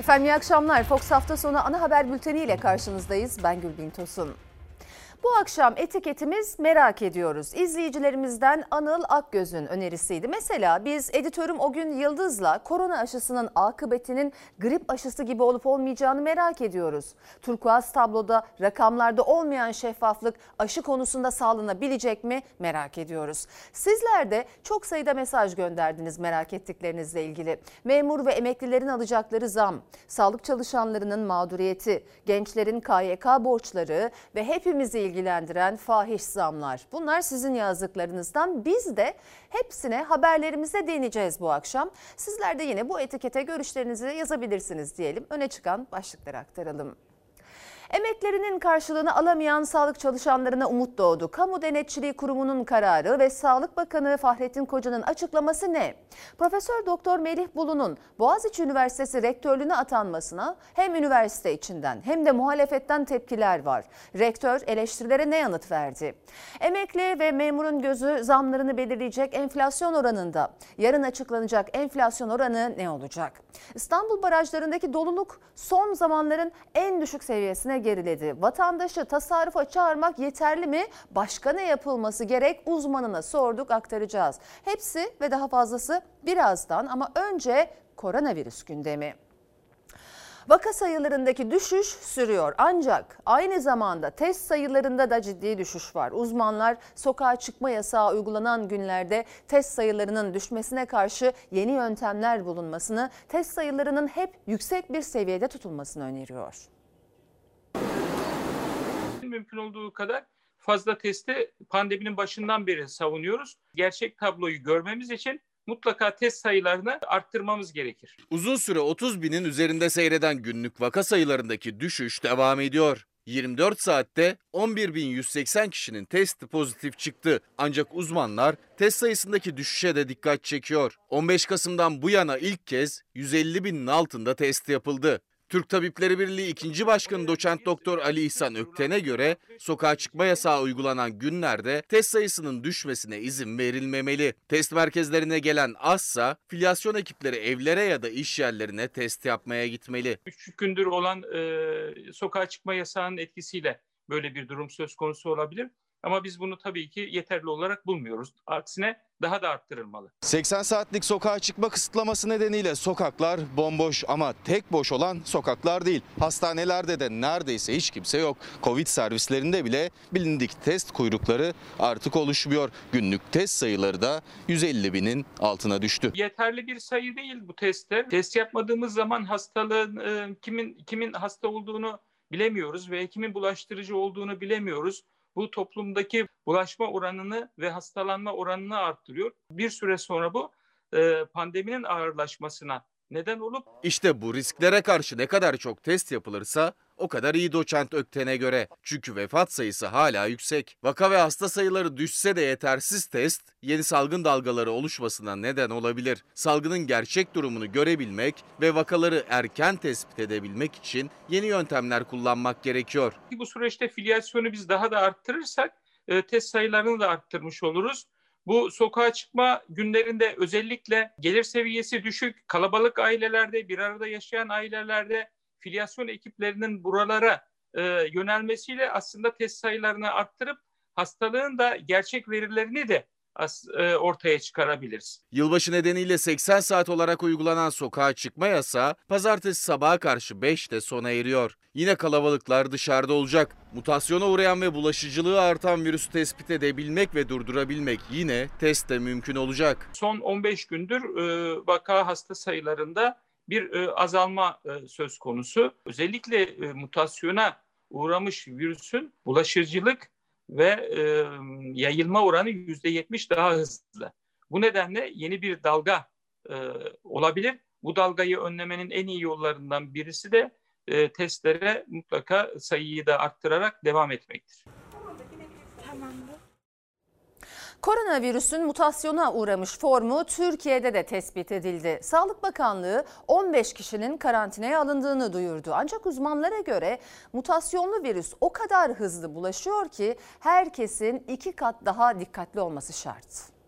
Efendim iyi akşamlar. Fox hafta sonu ana haber bülteni ile karşınızdayız. Ben Gülbin Tosun. Bu akşam etiketimiz merak ediyoruz. İzleyicilerimizden Anıl Akgöz'ün önerisiydi. Mesela biz editörüm o gün Yıldız'la korona aşısının akıbetinin grip aşısı gibi olup olmayacağını merak ediyoruz. Turkuaz tabloda rakamlarda olmayan şeffaflık aşı konusunda sağlanabilecek mi merak ediyoruz. Sizler de çok sayıda mesaj gönderdiniz merak ettiklerinizle ilgili. Memur ve emeklilerin alacakları zam, sağlık çalışanlarının mağduriyeti, gençlerin KYK borçları ve hepimizi ilgilendiren fahiş zamlar. Bunlar sizin yazdıklarınızdan. Biz de hepsine haberlerimize değineceğiz bu akşam. Sizler de yine bu etikete görüşlerinizi yazabilirsiniz diyelim. Öne çıkan başlıkları aktaralım. Emeklerinin karşılığını alamayan sağlık çalışanlarına umut doğdu. Kamu Denetçiliği Kurumu'nun kararı ve Sağlık Bakanı Fahrettin Koca'nın açıklaması ne? Profesör Doktor Melih Bulu'nun Boğaziçi Üniversitesi rektörlüğüne atanmasına hem üniversite içinden hem de muhalefetten tepkiler var. Rektör eleştirilere ne yanıt verdi? Emekli ve memurun gözü zamlarını belirleyecek enflasyon oranında. Yarın açıklanacak enflasyon oranı ne olacak? İstanbul barajlarındaki doluluk son zamanların en düşük seviyesine geriledi. Vatandaşı tasarrufa çağırmak yeterli mi? Başka ne yapılması gerek? Uzmanına sorduk aktaracağız. Hepsi ve daha fazlası birazdan ama önce koronavirüs gündemi. Vaka sayılarındaki düşüş sürüyor ancak aynı zamanda test sayılarında da ciddi düşüş var. Uzmanlar sokağa çıkma yasağı uygulanan günlerde test sayılarının düşmesine karşı yeni yöntemler bulunmasını, test sayılarının hep yüksek bir seviyede tutulmasını öneriyor mümkün olduğu kadar fazla testi pandeminin başından beri savunuyoruz. Gerçek tabloyu görmemiz için mutlaka test sayılarını arttırmamız gerekir. Uzun süre 30 binin üzerinde seyreden günlük vaka sayılarındaki düşüş devam ediyor. 24 saatte 11.180 kişinin testi pozitif çıktı. Ancak uzmanlar test sayısındaki düşüşe de dikkat çekiyor. 15 Kasım'dan bu yana ilk kez 150 binin altında test yapıldı. Türk Tabipleri Birliği 2. Başkanı Doçent Doktor Ali İhsan Ökten'e göre sokağa çıkma yasağı uygulanan günlerde test sayısının düşmesine izin verilmemeli. Test merkezlerine gelen azsa filyasyon ekipleri evlere ya da iş yerlerine test yapmaya gitmeli. 3 gündür olan e, sokağa çıkma yasağının etkisiyle böyle bir durum söz konusu olabilir. Ama biz bunu tabii ki yeterli olarak bulmuyoruz. Aksine daha da arttırılmalı. 80 saatlik sokağa çıkma kısıtlaması nedeniyle sokaklar bomboş ama tek boş olan sokaklar değil. Hastanelerde de neredeyse hiç kimse yok. Covid servislerinde bile bilindik test kuyrukları artık oluşmuyor. Günlük test sayıları da 150 binin altına düştü. Yeterli bir sayı değil bu testler. Test yapmadığımız zaman hastalığın e, kimin kimin hasta olduğunu bilemiyoruz ve kimin bulaştırıcı olduğunu bilemiyoruz bu toplumdaki bulaşma oranını ve hastalanma oranını arttırıyor. Bir süre sonra bu e, pandeminin ağırlaşmasına neden olup İşte bu risklere karşı ne kadar çok test yapılırsa o kadar iyi doçent Ökten'e göre. Çünkü vefat sayısı hala yüksek. Vaka ve hasta sayıları düşse de yetersiz test yeni salgın dalgaları oluşmasına neden olabilir. Salgının gerçek durumunu görebilmek ve vakaları erken tespit edebilmek için yeni yöntemler kullanmak gerekiyor. Bu süreçte filyasyonu biz daha da arttırırsak e, test sayılarını da arttırmış oluruz. Bu sokağa çıkma günlerinde özellikle gelir seviyesi düşük, kalabalık ailelerde, bir arada yaşayan ailelerde filyasyon ekiplerinin buralara e, yönelmesiyle aslında test sayılarını arttırıp hastalığın da gerçek verilerini de e, ortaya çıkarabiliriz. Yılbaşı nedeniyle 80 saat olarak uygulanan sokağa çıkma yasağı pazartesi sabaha karşı 5'te sona eriyor. Yine kalabalıklar dışarıda olacak. Mutasyona uğrayan ve bulaşıcılığı artan virüsü tespit edebilmek ve durdurabilmek yine testte mümkün olacak. Son 15 gündür e, vaka hasta sayılarında bir e, azalma e, söz konusu. Özellikle e, mutasyona uğramış virüsün bulaşıcılık ve e, yayılma oranı yüzde yetmiş daha hızlı. Bu nedenle yeni bir dalga e, olabilir. Bu dalgayı önlemenin en iyi yollarından birisi de e, testlere mutlaka sayıyı da arttırarak devam etmektir. Koronavirüsün mutasyona uğramış formu Türkiye'de de tespit edildi. Sağlık Bakanlığı 15 kişinin karantinaya alındığını duyurdu. Ancak uzmanlara göre mutasyonlu virüs o kadar hızlı bulaşıyor ki herkesin iki kat daha dikkatli olması şart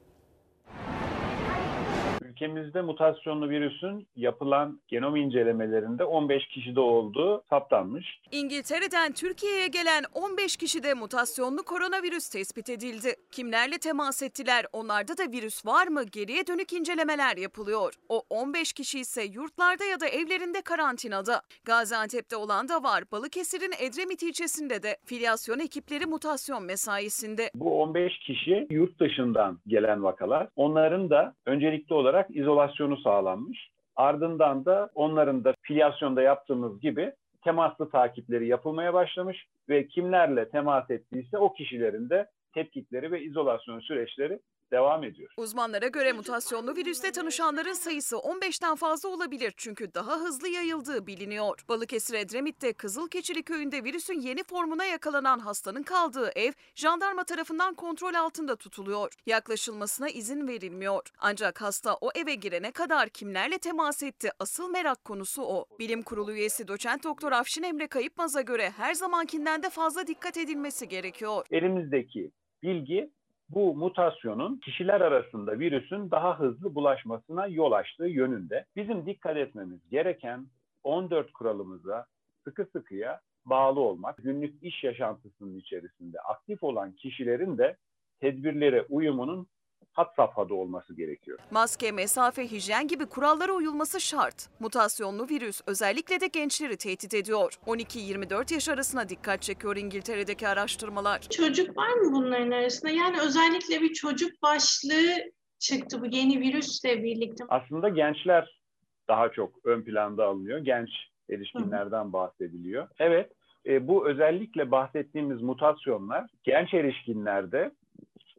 ülkemizde mutasyonlu virüsün yapılan genom incelemelerinde 15 kişide olduğu saptanmış. İngiltere'den Türkiye'ye gelen 15 kişide mutasyonlu koronavirüs tespit edildi. Kimlerle temas ettiler? Onlarda da virüs var mı? Geriye dönük incelemeler yapılıyor. O 15 kişi ise yurtlarda ya da evlerinde karantinada. Gaziantep'te olan da var. Balıkesir'in Edremit ilçesinde de filyasyon ekipleri mutasyon mesaisinde. Bu 15 kişi yurt dışından gelen vakalar. Onların da öncelikli olarak izolasyonu sağlanmış. Ardından da onların da filyasyonda yaptığımız gibi temaslı takipleri yapılmaya başlamış ve kimlerle temas ettiyse o kişilerin de tetkikleri ve izolasyon süreçleri devam ediyor. Uzmanlara göre mutasyonlu virüste tanışanların sayısı 15'ten fazla olabilir çünkü daha hızlı yayıldığı biliniyor. Balıkesir Edremit'te Kızılkeçili köyünde virüsün yeni formuna yakalanan hastanın kaldığı ev jandarma tarafından kontrol altında tutuluyor. Yaklaşılmasına izin verilmiyor. Ancak hasta o eve girene kadar kimlerle temas etti asıl merak konusu o. Bilim Kurulu üyesi doçent doktor Afşin Emre Kayıpmaz'a göre her zamankinden de fazla dikkat edilmesi gerekiyor. Elimizdeki bilgi bu mutasyonun kişiler arasında virüsün daha hızlı bulaşmasına yol açtığı yönünde. Bizim dikkat etmemiz gereken 14 kuralımıza sıkı sıkıya bağlı olmak, günlük iş yaşantısının içerisinde aktif olan kişilerin de tedbirlere uyumunun hat safhada olması gerekiyor. Maske, mesafe, hijyen gibi kurallara uyulması şart. Mutasyonlu virüs özellikle de gençleri tehdit ediyor. 12-24 yaş arasına dikkat çekiyor İngiltere'deki araştırmalar. Çocuk var mı bunların arasında? Yani özellikle bir çocuk başlığı çıktı bu yeni virüsle birlikte. Aslında gençler daha çok ön planda alınıyor. Genç erişkinlerden bahsediliyor. Evet, e, bu özellikle bahsettiğimiz mutasyonlar genç erişkinlerde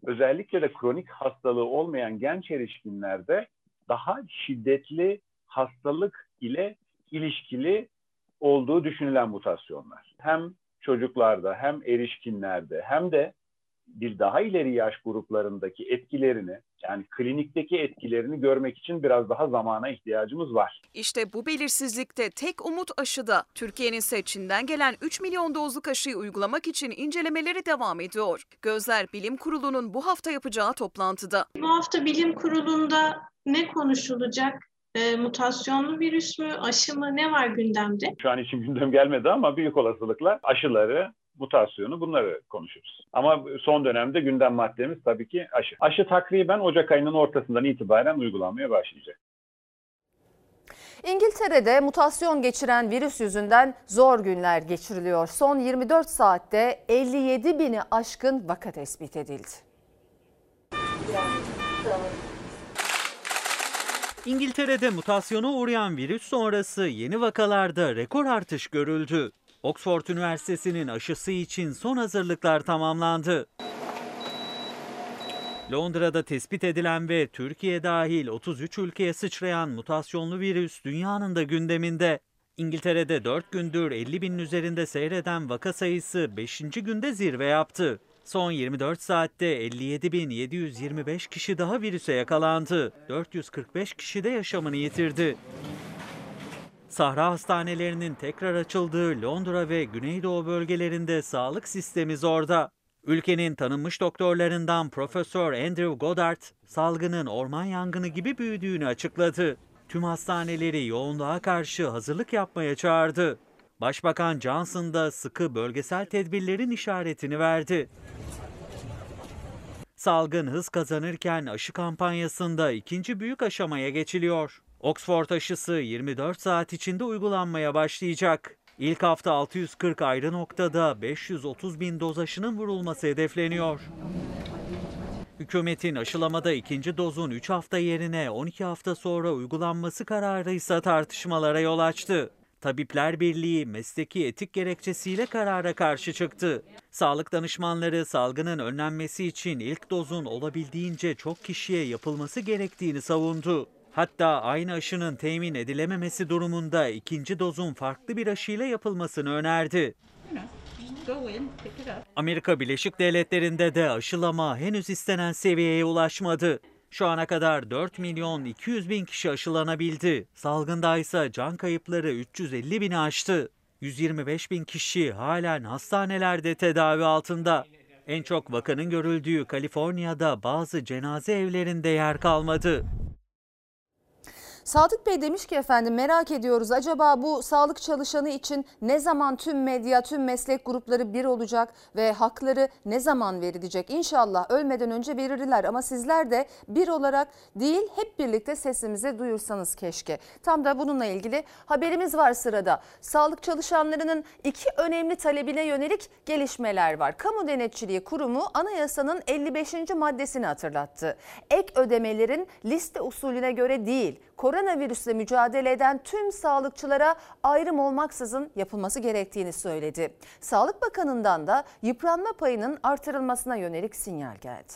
özellikle de kronik hastalığı olmayan genç erişkinlerde daha şiddetli hastalık ile ilişkili olduğu düşünülen mutasyonlar. Hem çocuklarda hem erişkinlerde hem de bir daha ileri yaş gruplarındaki etkilerini yani klinikteki etkilerini görmek için biraz daha zamana ihtiyacımız var. İşte bu belirsizlikte tek umut aşıda. Türkiye'nin ise Çin'den gelen 3 milyon dozluk aşıyı uygulamak için incelemeleri devam ediyor. Gözler Bilim Kurulu'nun bu hafta yapacağı toplantıda. Bu hafta bilim kurulunda ne konuşulacak? E, mutasyonlu virüs mü, aşı mı, ne var gündemde? Şu an için gündem gelmedi ama büyük olasılıkla aşıları, mutasyonu bunları konuşuruz. Ama son dönemde gündem maddemiz tabii ki aşı. Aşı takriben Ocak ayının ortasından itibaren uygulanmaya başlayacak. İngiltere'de mutasyon geçiren virüs yüzünden zor günler geçiriliyor. Son 24 saatte 57 bini aşkın vaka tespit edildi. İngiltere'de mutasyona uğrayan virüs sonrası yeni vakalarda rekor artış görüldü. Oxford Üniversitesi'nin aşısı için son hazırlıklar tamamlandı. Londra'da tespit edilen ve Türkiye dahil 33 ülkeye sıçrayan mutasyonlu virüs dünyanın da gündeminde. İngiltere'de 4 gündür 50 binin üzerinde seyreden vaka sayısı 5. günde zirve yaptı. Son 24 saatte 57.725 kişi daha virüse yakalandı. 445 kişi de yaşamını yitirdi. Sahra hastanelerinin tekrar açıldığı Londra ve Güneydoğu bölgelerinde sağlık sistemi zorda. Ülkenin tanınmış doktorlarından Profesör Andrew Goddard, salgının orman yangını gibi büyüdüğünü açıkladı. Tüm hastaneleri yoğunluğa karşı hazırlık yapmaya çağırdı. Başbakan Johnson da sıkı bölgesel tedbirlerin işaretini verdi. Salgın hız kazanırken aşı kampanyasında ikinci büyük aşamaya geçiliyor. Oxford aşısı 24 saat içinde uygulanmaya başlayacak. İlk hafta 640 ayrı noktada 530 bin doz aşının vurulması hedefleniyor. Hükümetin aşılamada ikinci dozun 3 hafta yerine 12 hafta sonra uygulanması kararı ise tartışmalara yol açtı. Tabipler Birliği mesleki etik gerekçesiyle karara karşı çıktı. Sağlık danışmanları salgının önlenmesi için ilk dozun olabildiğince çok kişiye yapılması gerektiğini savundu. Hatta aynı aşının temin edilememesi durumunda ikinci dozun farklı bir aşıyla yapılmasını önerdi. Amerika Birleşik Devletleri'nde de aşılama henüz istenen seviyeye ulaşmadı. Şu ana kadar 4 milyon 200 bin kişi aşılanabildi. Salgında ise can kayıpları 350 bini aştı. 125 bin kişi halen hastanelerde tedavi altında. En çok vakanın görüldüğü Kaliforniya'da bazı cenaze evlerinde yer kalmadı. Sadık Bey demiş ki efendim merak ediyoruz acaba bu sağlık çalışanı için ne zaman tüm medya, tüm meslek grupları bir olacak ve hakları ne zaman verilecek? İnşallah ölmeden önce verirler ama sizler de bir olarak değil hep birlikte sesimizi duyursanız keşke. Tam da bununla ilgili haberimiz var sırada. Sağlık çalışanlarının iki önemli talebine yönelik gelişmeler var. Kamu Denetçiliği Kurumu anayasanın 55. maddesini hatırlattı. Ek ödemelerin liste usulüne göre değil, koronavirüsle mücadele eden tüm sağlıkçılara ayrım olmaksızın yapılması gerektiğini söyledi. Sağlık Bakanı'ndan da yıpranma payının artırılmasına yönelik sinyal geldi.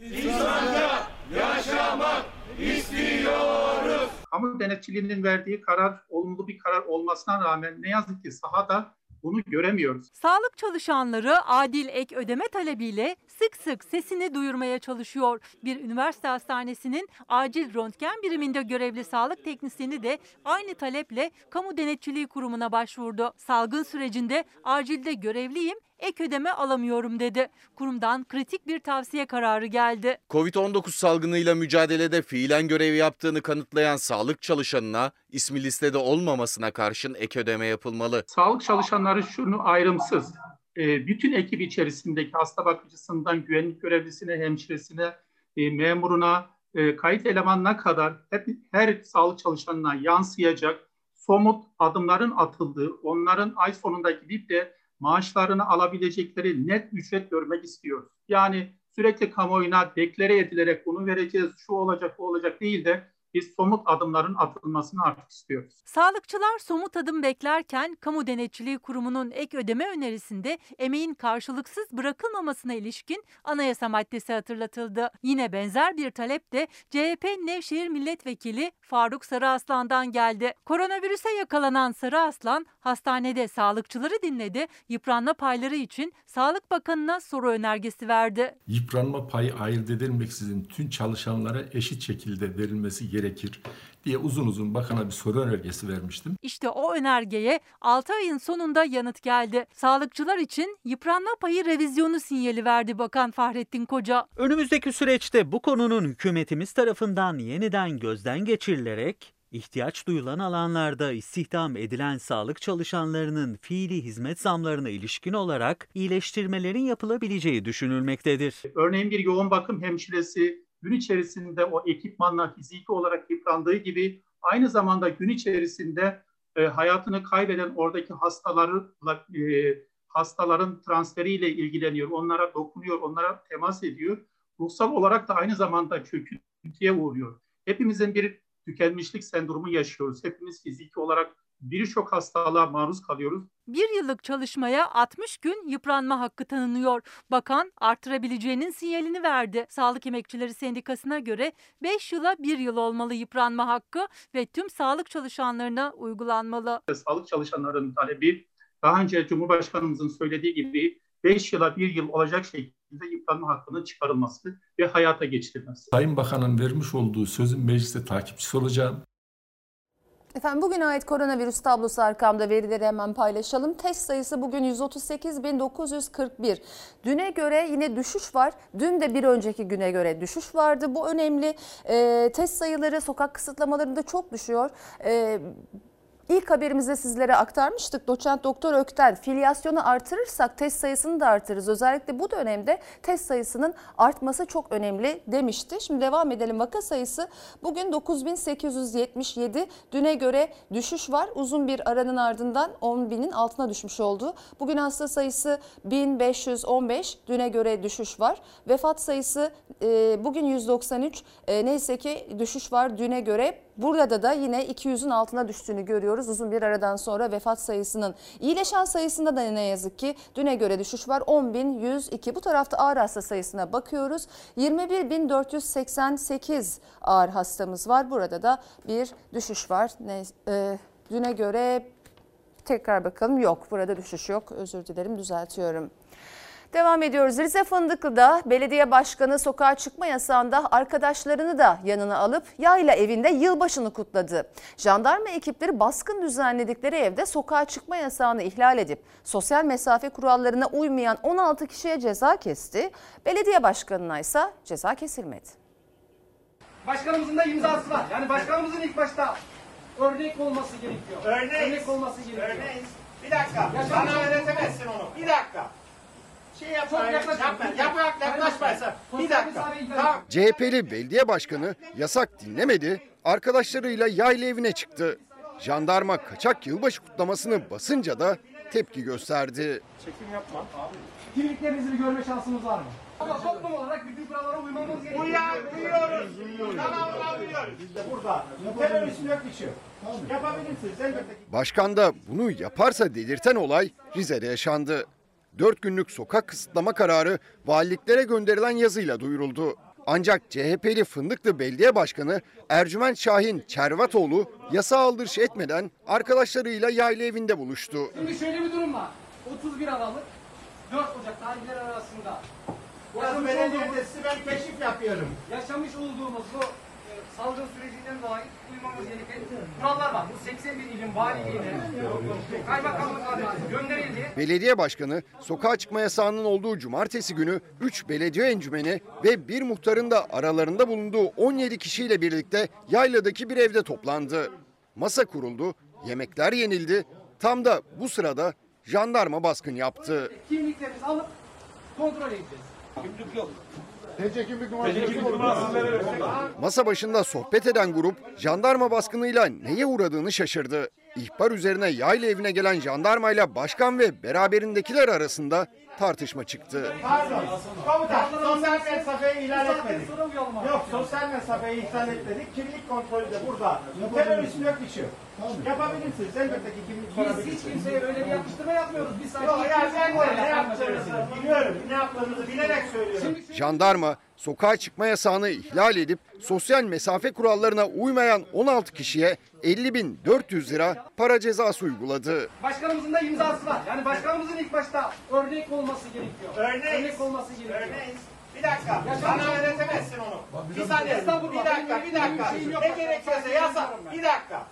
İnsanca yaşamak istiyoruz. Kamu denetçiliğinin verdiği karar olumlu bir karar olmasına rağmen ne yazık ki sahada bunu göremiyoruz. Sağlık çalışanları adil ek ödeme talebiyle sık sık sesini duyurmaya çalışıyor. Bir üniversite hastanesinin acil röntgen biriminde görevli sağlık teknisyeni de aynı taleple Kamu Denetçiliği Kurumu'na başvurdu. Salgın sürecinde acilde görevliyim ek ödeme alamıyorum dedi. Kurumdan kritik bir tavsiye kararı geldi. Covid-19 salgınıyla mücadelede fiilen görev yaptığını kanıtlayan sağlık çalışanına ismi listede olmamasına karşın ek ödeme yapılmalı. Sağlık çalışanları şunu ayrımsız. E, bütün ekip içerisindeki hasta bakıcısından güvenlik görevlisine, hemşiresine, e, memuruna, e, kayıt elemanına kadar hep her sağlık çalışanına yansıyacak somut adımların atıldığı, onların ay sonunda gidip de maaşlarını alabilecekleri net ücret görmek istiyoruz. Yani sürekli kamuoyuna deklare edilerek bunu vereceğiz, şu olacak, bu olacak değil de biz somut adımların atılmasını artık istiyoruz. Sağlıkçılar somut adım beklerken Kamu Denetçiliği Kurumu'nun ek ödeme önerisinde emeğin karşılıksız bırakılmamasına ilişkin anayasa maddesi hatırlatıldı. Yine benzer bir talep de CHP Nevşehir Milletvekili Faruk Sarıaslan'dan geldi. Koronavirüse yakalanan Sarıaslan hastanede sağlıkçıları dinledi. Yıpranma payları için Sağlık Bakanı'na soru önergesi verdi. Yıpranma payı ayırt edilmeksizin tüm çalışanlara eşit şekilde verilmesi gerekiyor gerekir diye uzun uzun bakana bir soru önergesi vermiştim. İşte o önergeye 6 ayın sonunda yanıt geldi. Sağlıkçılar için yıpranma payı revizyonu sinyali verdi Bakan Fahrettin Koca. Önümüzdeki süreçte bu konunun hükümetimiz tarafından yeniden gözden geçirilerek ihtiyaç duyulan alanlarda istihdam edilen sağlık çalışanlarının fiili hizmet zamlarına ilişkin olarak iyileştirmelerin yapılabileceği düşünülmektedir. Örneğin bir yoğun bakım hemşiresi gün içerisinde o ekipmanla fiziki olarak yıprandığı gibi aynı zamanda gün içerisinde e, hayatını kaybeden oradaki hastalarla e, hastaların transferiyle ilgileniyor, onlara dokunuyor, onlara temas ediyor. Ruhsal olarak da aynı zamanda çöküntüye uğruyor. Hepimizin bir tükenmişlik sendromu yaşıyoruz. Hepimiz fiziki olarak birçok hastalığa maruz kalıyoruz. Bir yıllık çalışmaya 60 gün yıpranma hakkı tanınıyor. Bakan artırabileceğinin sinyalini verdi. Sağlık Emekçileri Sendikası'na göre 5 yıla 1 yıl olmalı yıpranma hakkı ve tüm sağlık çalışanlarına uygulanmalı. Sağlık çalışanlarının talebi daha önce Cumhurbaşkanımızın söylediği gibi 5 yıla 1 yıl olacak şekilde yıpranma hakkının çıkarılması ve hayata geçirilmesi. Sayın Bakan'ın vermiş olduğu sözün mecliste takipçisi olacağım. Efendim bugün ait koronavirüs tablosu arkamda verileri hemen paylaşalım. Test sayısı bugün 138.941. Düne göre yine düşüş var. Dün de bir önceki güne göre düşüş vardı. Bu önemli. E, test sayıları sokak kısıtlamalarında çok düşüyor. E, İlk haberimizde sizlere aktarmıştık. Doçent Doktor Ökten filyasyonu artırırsak test sayısını da artırırız. Özellikle bu dönemde test sayısının artması çok önemli demişti. Şimdi devam edelim. Vaka sayısı bugün 9877. Düne göre düşüş var. Uzun bir aranın ardından 10 binin altına düşmüş oldu. Bugün hasta sayısı 1515. Düne göre düşüş var. Vefat sayısı e, bugün 193. E, neyse ki düşüş var düne göre. Burada da yine 200'ün altına düştüğünü görüyoruz. Uzun bir aradan sonra vefat sayısının. iyileşen sayısında da ne yazık ki düne göre düşüş var. 10.102. Bu tarafta ağır hasta sayısına bakıyoruz. 21.488 ağır hastamız var. Burada da bir düşüş var. Ne, e, düne göre tekrar bakalım. Yok burada düşüş yok. Özür dilerim düzeltiyorum. Devam ediyoruz. Rize Fındıklı'da belediye başkanı sokağa çıkma yasağında arkadaşlarını da yanına alıp yayla evinde yılbaşını kutladı. Jandarma ekipleri baskın düzenledikleri evde sokağa çıkma yasağını ihlal edip sosyal mesafe kurallarına uymayan 16 kişiye ceza kesti. Belediye başkanına ise ceza kesilmedi. Başkanımızın da imzası var. Yani başkanımızın ilk başta örnek olması gerekiyor. Örneğiz. Örnek olması gerekiyor. Örneğiz. Bir dakika. Yaşam- Bana öğretemezsin onu. Bir dakika. Şey yapma. Bir dakika. Tamam. CHP'li belediye başkanı yasak dinlemedi, arkadaşlarıyla yayla evine çıktı. Jandarma kaçak yılbaşı kutlamasını basınca da tepki gösterdi. Çekim yapma. Kimliklerinizi bir görme şansımız var mı? Ama toplum olarak bütün kurallara uymamız gerekiyor. Uyuyoruz. Tamam, uyuyoruz. Biz de burada. Teröristin yok yok. Yapabilirsiniz elbette. Başkan da bunu yaparsa delirten olay Rize'de yaşandı. 4 günlük sokak kısıtlama kararı valiliklere gönderilen yazıyla duyuruldu. Ancak CHP'li Fındıklı Belediye Başkanı Ercüment Şahin Çervatoğlu yasa aldırış etmeden arkadaşlarıyla yayla evinde buluştu. Şimdi şöyle bir durum var. 31 Aralık 4 Ocak tarihleri arasında Burası yaşamış belediye ben keşif yapıyorum. yaşamış olduğumuz bu salgın sürecinden dolayı uymamız gereken kurallar var. Bu 81 ilin valiliğine, kaymakamlıklarına gönderildi. Belediye başkanı sokağa çıkma yasağının olduğu cumartesi günü 3 belediye encümeni ve bir muhtarın da aralarında bulunduğu 17 kişiyle birlikte yayladaki bir evde toplandı. Masa kuruldu, yemekler yenildi. Tam da bu sırada jandarma baskın yaptı. Kimliklerinizi alıp kontrol edeceğiz. Masa başında sohbet eden grup jandarma baskınıyla neye uğradığını şaşırdı. İhbar üzerine yayla evine gelen jandarmayla başkan ve beraberindekiler arasında tartışma çıktı. Pardon. Komutan, sosyal mesafeyi ihlal etmedik. Yok, sosyal mesafeyi ihlal etmedik. Kimlik kontrolü de burada. Teröristin yok yok. Yapabilirsiniz. Elbette ki kimlik Biz sorabilirsiniz. hiç kimseye öyle bir yapıştırma yapmıyoruz. Biz sadece Yok ya ben de ne gerekiyor. biliyorum. Ne yaptığınızı bilerek söylüyorum. Jandarma sokağa çıkma yasağını ihlal edip sosyal mesafe kurallarına uymayan 16 kişiye 50.400 lira para cezası uyguladı. Başkanımızın da imzası var. Yani başkanımızın ilk başta örnek olması gerekiyor. Örneğiz. Örnek olması gerekiyor. Örneğiz. Bir dakika. Bana öğretemezsin onu. Bir saniye. Bir dakika. Bir dakika. Ne gerekiyorsa yasa. Bir dakika.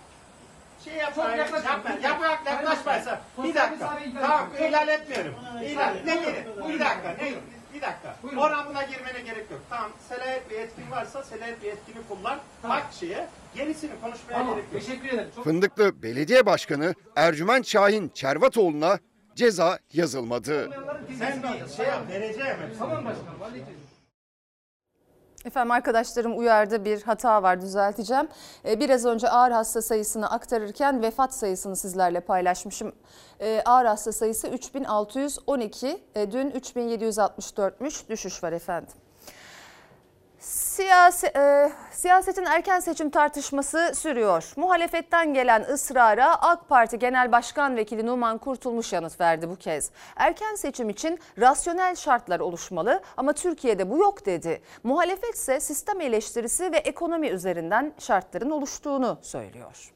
Şey yapma. Yaklaşma. Yapma. Yapma. Yaklaşmaysa. Bir dakika. Tamam. ihlal etmiyorum. İhlal. Ne gerek? Bir dakika. Ne? Bir dakika. Buyurun. Oranına girmene gerek yok. Tamam. Selayet bir etkin varsa selayet bir etkini kullan. Bak şeye. Gerisini konuşmaya Tamam. gerek yok. Teşekkür ederim. Çok Fındıklı Belediye Başkanı Ercüment Şahin Çervatoğlu'na ceza yazılmadı. Sen bir şey yap. Derece hemen. Tamam başkanım. halledeceğiz. Efendim arkadaşlarım uyardı bir hata var düzelteceğim. Ee, Biraz önce ağır hasta sayısını aktarırken vefat sayısını sizlerle paylaşmışım. Ee, Ağır hasta sayısı 3612, e, dün 3764'müş düşüş var efendim. Siyasi, e, siyasetin erken seçim tartışması sürüyor. Muhalefetten gelen ısrara AK Parti Genel Başkan Vekili Numan Kurtulmuş yanıt verdi bu kez. Erken seçim için rasyonel şartlar oluşmalı ama Türkiye'de bu yok dedi. Muhalefet ise sistem eleştirisi ve ekonomi üzerinden şartların oluştuğunu söylüyor.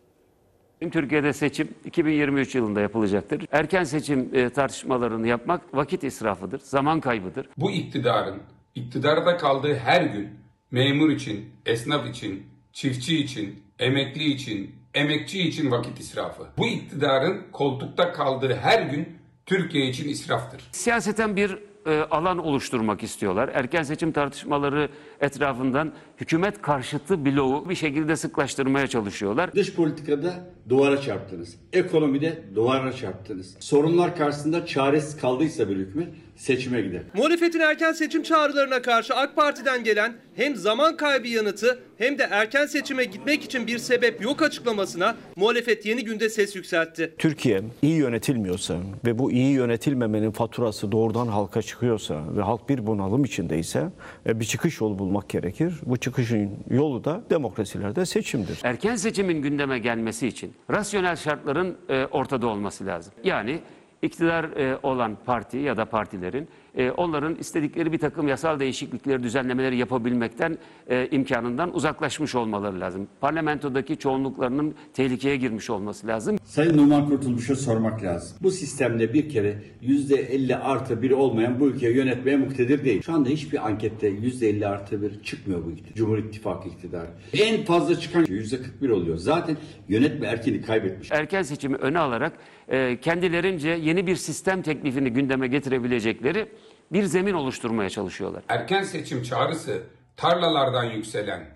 Türkiye'de seçim 2023 yılında yapılacaktır. Erken seçim e, tartışmalarını yapmak vakit israfıdır, zaman kaybıdır. Bu iktidarın iktidarda kaldığı her gün memur için, esnaf için, çiftçi için, emekli için, emekçi için vakit israfı. Bu iktidarın koltukta kaldığı her gün Türkiye için israftır. Siyaseten bir e, alan oluşturmak istiyorlar. Erken seçim tartışmaları etrafından hükümet karşıtı bloğu bir şekilde sıklaştırmaya çalışıyorlar. Dış politikada duvara çarptınız. Ekonomide duvara çarptınız. Sorunlar karşısında çaresiz kaldıysa bir hükümet seçime gider. Muhalefetin erken seçim çağrılarına karşı AK Parti'den gelen hem zaman kaybı yanıtı hem de erken seçime gitmek için bir sebep yok açıklamasına muhalefet yeni günde ses yükseltti. Türkiye iyi yönetilmiyorsa ve bu iyi yönetilmemenin faturası doğrudan halka çıkıyorsa ve halk bir bunalım içindeyse e, bir çıkış yolu bulmak gerekir. Bu çıkışın yolu da demokrasilerde seçimdir. Erken seçimin gündeme gelmesi için rasyonel şartların e, ortada olması lazım. Yani iktidar e, olan parti ya da partilerin e, onların istedikleri bir takım yasal değişiklikleri, düzenlemeleri yapabilmekten e, imkanından uzaklaşmış olmaları lazım. Parlamentodaki çoğunluklarının tehlikeye girmiş olması lazım. Sayın Numan Kurtulmuş'a sormak lazım. Bu sistemde bir kere %50 artı 1 olmayan bu ülkeyi yönetmeye muktedir değil. Şu anda hiçbir ankette %50 artı 1 çıkmıyor bu iktidar. Cumhur İttifakı iktidarı. En fazla çıkan %41 oluyor. Zaten yönetme erkini kaybetmiş. Erken seçimi öne alarak e, kendilerince yeni bir sistem teklifini gündeme getirebilecekleri bir zemin oluşturmaya çalışıyorlar. Erken seçim çağrısı tarlalardan yükselen,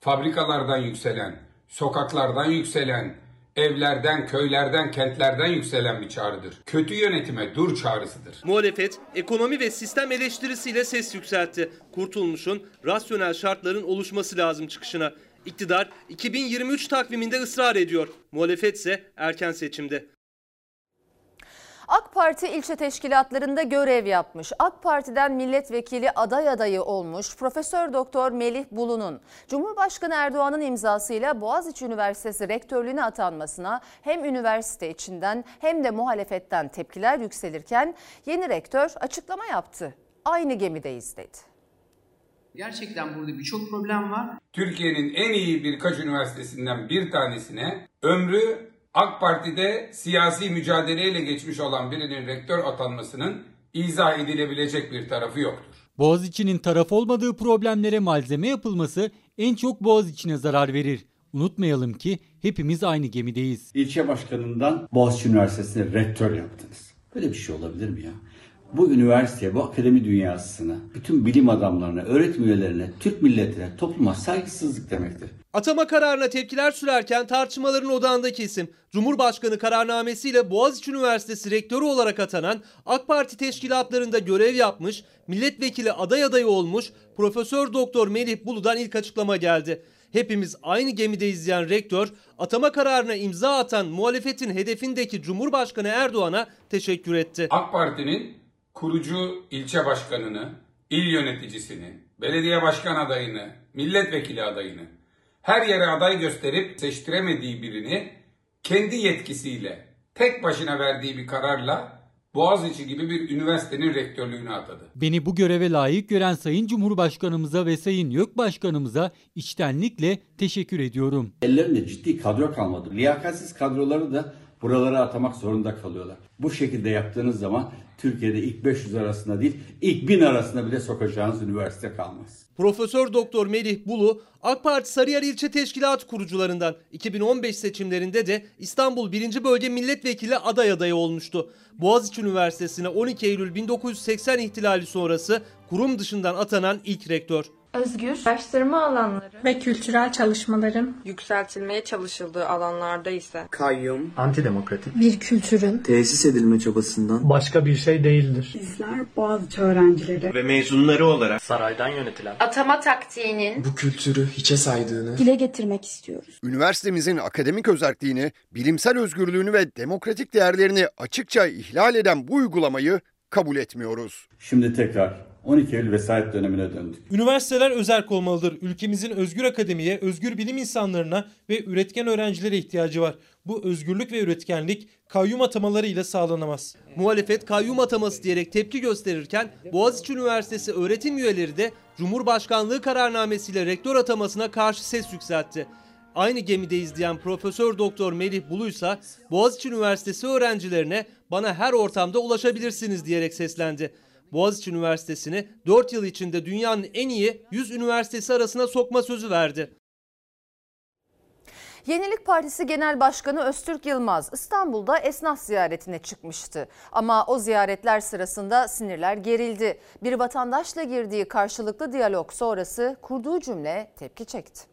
fabrikalardan yükselen, sokaklardan yükselen, evlerden, köylerden, kentlerden yükselen bir çağrıdır. Kötü yönetime dur çağrısıdır. Muhalefet ekonomi ve sistem eleştirisiyle ses yükseltti. Kurtulmuş'un rasyonel şartların oluşması lazım çıkışına. İktidar 2023 takviminde ısrar ediyor. Muhalefet ise erken seçimde. AK Parti ilçe teşkilatlarında görev yapmış. AK Parti'den milletvekili aday adayı olmuş Profesör Doktor Melih Bulu'nun Cumhurbaşkanı Erdoğan'ın imzasıyla Boğaziçi Üniversitesi rektörlüğüne atanmasına hem üniversite içinden hem de muhalefetten tepkiler yükselirken yeni rektör açıklama yaptı. Aynı gemideyiz dedi. Gerçekten burada birçok problem var. Türkiye'nin en iyi birkaç üniversitesinden bir tanesine ömrü AK Parti'de siyasi mücadeleyle geçmiş olan birinin rektör atanmasının izah edilebilecek bir tarafı yoktur. Boğaziçi'nin taraf olmadığı problemlere malzeme yapılması en çok Boğaziçi'ne zarar verir. Unutmayalım ki hepimiz aynı gemideyiz. İlçe başkanından Boğaziçi Üniversitesi'ne rektör yaptınız. Böyle bir şey olabilir mi ya? Bu üniversiteye, bu akademi dünyasına, bütün bilim adamlarına, öğretim üyelerine, Türk milletine, topluma saygısızlık demektir. Atama kararına tepkiler sürerken tartışmaların odağındaki isim Cumhurbaşkanı kararnamesiyle Boğaziçi Üniversitesi rektörü olarak atanan AK Parti teşkilatlarında görev yapmış, milletvekili aday adayı olmuş Profesör Doktor Melih Bulu'dan ilk açıklama geldi. Hepimiz aynı gemide izleyen rektör, atama kararına imza atan muhalefetin hedefindeki Cumhurbaşkanı Erdoğan'a teşekkür etti. AK Parti'nin kurucu ilçe başkanını, il yöneticisini, belediye başkan adayını, milletvekili adayını her yere aday gösterip seçtiremediği birini kendi yetkisiyle tek başına verdiği bir kararla Boğaziçi gibi bir üniversitenin rektörlüğüne atadı. Beni bu göreve layık gören Sayın Cumhurbaşkanımıza ve Sayın YÖK Başkanımıza içtenlikle teşekkür ediyorum. Ellerinde ciddi kadro kalmadı. Liyakatsiz kadroları da buralara atamak zorunda kalıyorlar. Bu şekilde yaptığınız zaman Türkiye'de ilk 500 arasında değil, ilk 1000 arasında bile sokacağınız üniversite kalmaz. Profesör Doktor Melih Bulu AK Parti Sarıyer İlçe Teşkilatı kurucularından 2015 seçimlerinde de İstanbul 1. Bölge Milletvekili aday adayı olmuştu. Boğaziçi Üniversitesi'ne 12 Eylül 1980 ihtilali sonrası kurum dışından atanan ilk rektör. Özgür araştırma alanları ve kültürel çalışmaların yükseltilmeye çalışıldığı alanlarda ise kayyum, antidemokratik bir kültürün tesis edilme çabasından başka bir şey değildir. Bizler Boğaziçi öğrencileri ve mezunları olarak saraydan yönetilen atama taktiğinin bu kültürü hiçe saydığını dile getirmek istiyoruz. Üniversitemizin akademik özelliğini, bilimsel özgürlüğünü ve demokratik değerlerini açıkça ihlal eden bu uygulamayı kabul etmiyoruz. Şimdi tekrar 12 Eylül vesayet dönemine döndük. Üniversiteler özerk olmalıdır. Ülkemizin özgür akademiye, özgür bilim insanlarına ve üretken öğrencilere ihtiyacı var. Bu özgürlük ve üretkenlik kayyum atamaları ile sağlanamaz. Muhalefet kayyum ataması diyerek tepki gösterirken Boğaziçi Üniversitesi öğretim üyeleri de Cumhurbaşkanlığı kararnamesiyle rektör atamasına karşı ses yükseltti. Aynı gemide izleyen Profesör Doktor Melih Buluysa Boğaziçi Üniversitesi öğrencilerine bana her ortamda ulaşabilirsiniz diyerek seslendi. Boğaziçi Üniversitesi'ni 4 yıl içinde dünyanın en iyi 100 üniversitesi arasına sokma sözü verdi. Yenilik Partisi Genel Başkanı Öztürk Yılmaz İstanbul'da esnaf ziyaretine çıkmıştı. Ama o ziyaretler sırasında sinirler gerildi. Bir vatandaşla girdiği karşılıklı diyalog sonrası kurduğu cümle tepki çekti.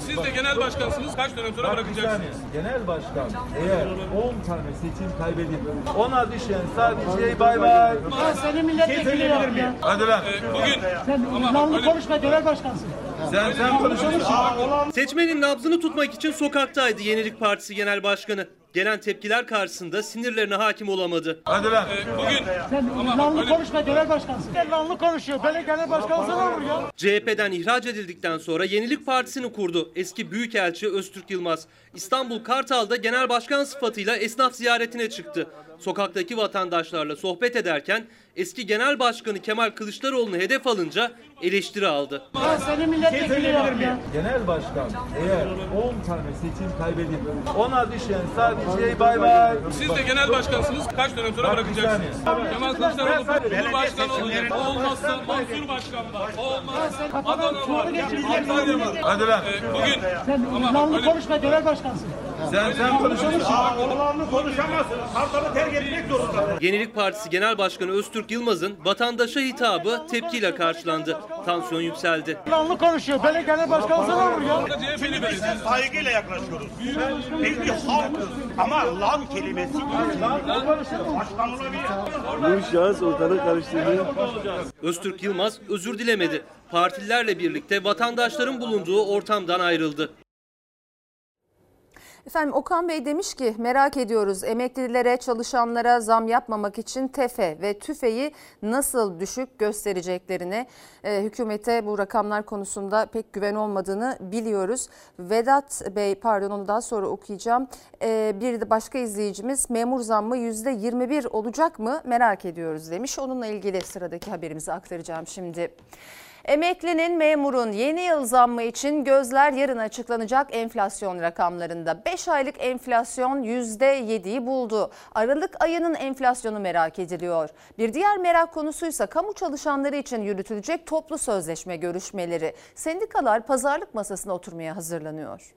Siz de genel başkansınız. Kaç dönem sonra bırakacaksınız? Genel başkan eğer 10 tane seçim kaybedip ona düşen sadece bay bay. Ben seni milletvekili yaptım ya. Hadi lan. Ee, bugün Sen lanlı konuşma genel başkansın. Sen sen konuşuyorsun. Seçmenin nabzını tutmak için sokaktaydı Yenilik Partisi Genel Başkanı. Gelen tepkiler karşısında sinirlerine hakim olamadı. Hadi lan. Ee, bugün Sen lanlı konuşma genel başkansın. Lanlı konuşuyor. Böyle genel başkansı ne olur ya? CHP'den ihraç edildikten sonra Yenilik Partisi'ni kurdu eski Büyükelçi Öztürk Yılmaz. İstanbul Kartal'da genel başkan sıfatıyla esnaf ziyaretine çıktı. Sokaktaki vatandaşlarla sohbet ederken eski genel başkanı Kemal Kılıçdaroğlu'nu hedef alınca eleştiri aldı. Ben seni milletvekili yaptım ya. Genel başkan eğer 10 tane seçim kaybedip ona düşen sadece bay bay. siz de genel başkansınız. Kaç dönem sonra bırakacaksınız? Kemal Kılıçdaroğlu Cumhurbaşkanı olacak. O olmazsa Mansur Başkan var. O olmaz. Adana var. Antalya var. Hadi lan. Ee, bugün Sen lanlı konuşma genel başkansın. Sen sen konuşamazsın. Konuşamazsın. Kartalı terk etmek zorunda. Yenilik Partisi Genel Başkanı Öztürk Yılmaz'ın vatandaşa hitabı tepkiyle karşılandı. Tansiyon yükseldi. Yalanlı konuşuyor. Böyle genel başkanı sana olur ya. CHP'li Biz de saygıyla yaklaşıyoruz. Biz bir halkız. Ama lan kelimesi başkan olabilir. Bu şahıs ortalığı karıştırdı. Öztürk Yılmaz özür dilemedi. Partililerle birlikte vatandaşların bulunduğu ortamdan ayrıldı. Efendim Okan Bey demiş ki merak ediyoruz emeklilere çalışanlara zam yapmamak için TEFE ve TÜFE'yi nasıl düşük göstereceklerini e, hükümete bu rakamlar konusunda pek güven olmadığını biliyoruz. Vedat Bey pardon onu daha sonra okuyacağım. E, bir de başka izleyicimiz memur zammı %21 olacak mı merak ediyoruz demiş. Onunla ilgili sıradaki haberimizi aktaracağım şimdi. Emeklinin, memurun yeni yıl zammı için gözler yarın açıklanacak enflasyon rakamlarında. 5 aylık enflasyon %7'yi buldu. Aralık ayının enflasyonu merak ediliyor. Bir diğer merak konusuysa kamu çalışanları için yürütülecek toplu sözleşme görüşmeleri. Sendikalar pazarlık masasına oturmaya hazırlanıyor.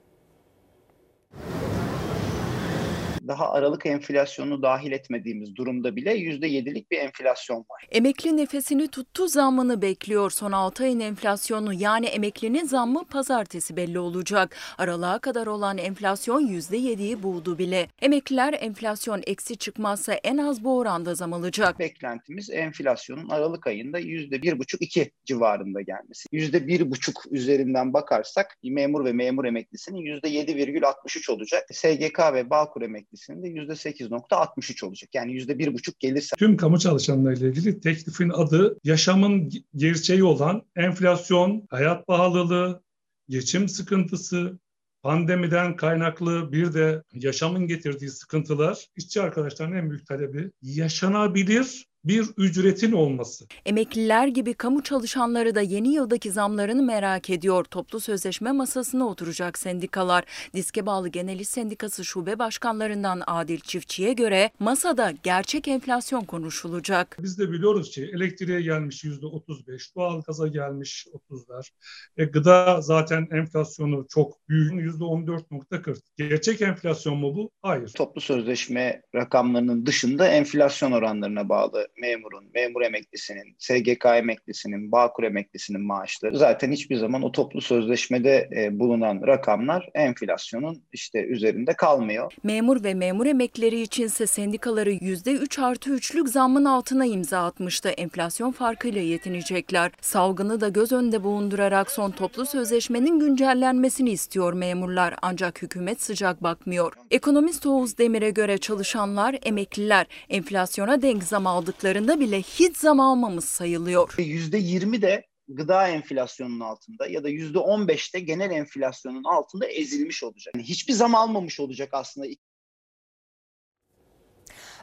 Daha Aralık enflasyonunu dahil etmediğimiz durumda bile %7'lik bir enflasyon var. Emekli nefesini tuttu zammını bekliyor. Son 6 ayın enflasyonu yani emeklinin zammı pazartesi belli olacak. Aralığa kadar olan enflasyon %7'yi buldu bile. Emekliler enflasyon eksi çıkmazsa en az bu oranda zam alacak. Beklentimiz enflasyonun Aralık ayında %1,5-2 civarında gelmesi. %1,5 üzerinden bakarsak memur ve memur emeklisinin %7,63 olacak. SGK ve Bağkur emeklisinin de %8,63 olacak. Yani %1,5 gelirse. Tüm kamu çalışanlarıyla ilgili teklifin adı yaşamın gerçeği olan enflasyon, hayat pahalılığı, geçim sıkıntısı, pandemiden kaynaklı bir de yaşamın getirdiği sıkıntılar işçi arkadaşların en büyük talebi yaşanabilir bir ücretin olması. Emekliler gibi kamu çalışanları da yeni yıldaki zamlarını merak ediyor. Toplu sözleşme masasına oturacak sendikalar. Diske bağlı Genel İş Sendikası şube başkanlarından Adil Çiftçi'ye göre masada gerçek enflasyon konuşulacak. Biz de biliyoruz ki elektriğe gelmiş yüzde 35, doğalgaza gelmiş 30'lar. E, gıda zaten enflasyonu çok büyük yüzde 14.40. Gerçek enflasyon mu bu? Hayır. Toplu sözleşme rakamlarının dışında enflasyon oranlarına bağlı memurun, memur emeklisinin, SGK emeklisinin, Bağkur emeklisinin maaşları zaten hiçbir zaman o toplu sözleşmede e, bulunan rakamlar enflasyonun işte üzerinde kalmıyor. Memur ve memur emeklileri içinse sendikaları %3 artı 3'lük zammın altına imza atmıştı. Enflasyon farkıyla yetinecekler. Salgını da göz önünde bulundurarak son toplu sözleşmenin güncellenmesini istiyor memurlar ancak hükümet sıcak bakmıyor. Ekonomist Oğuz Demir'e göre çalışanlar, emekliler enflasyona denk zam aldıklarında bile hiç zam almamış sayılıyor. %20 de gıda enflasyonunun altında ya da %15 de genel enflasyonun altında ezilmiş olacak. Yani hiçbir zam almamış olacak aslında.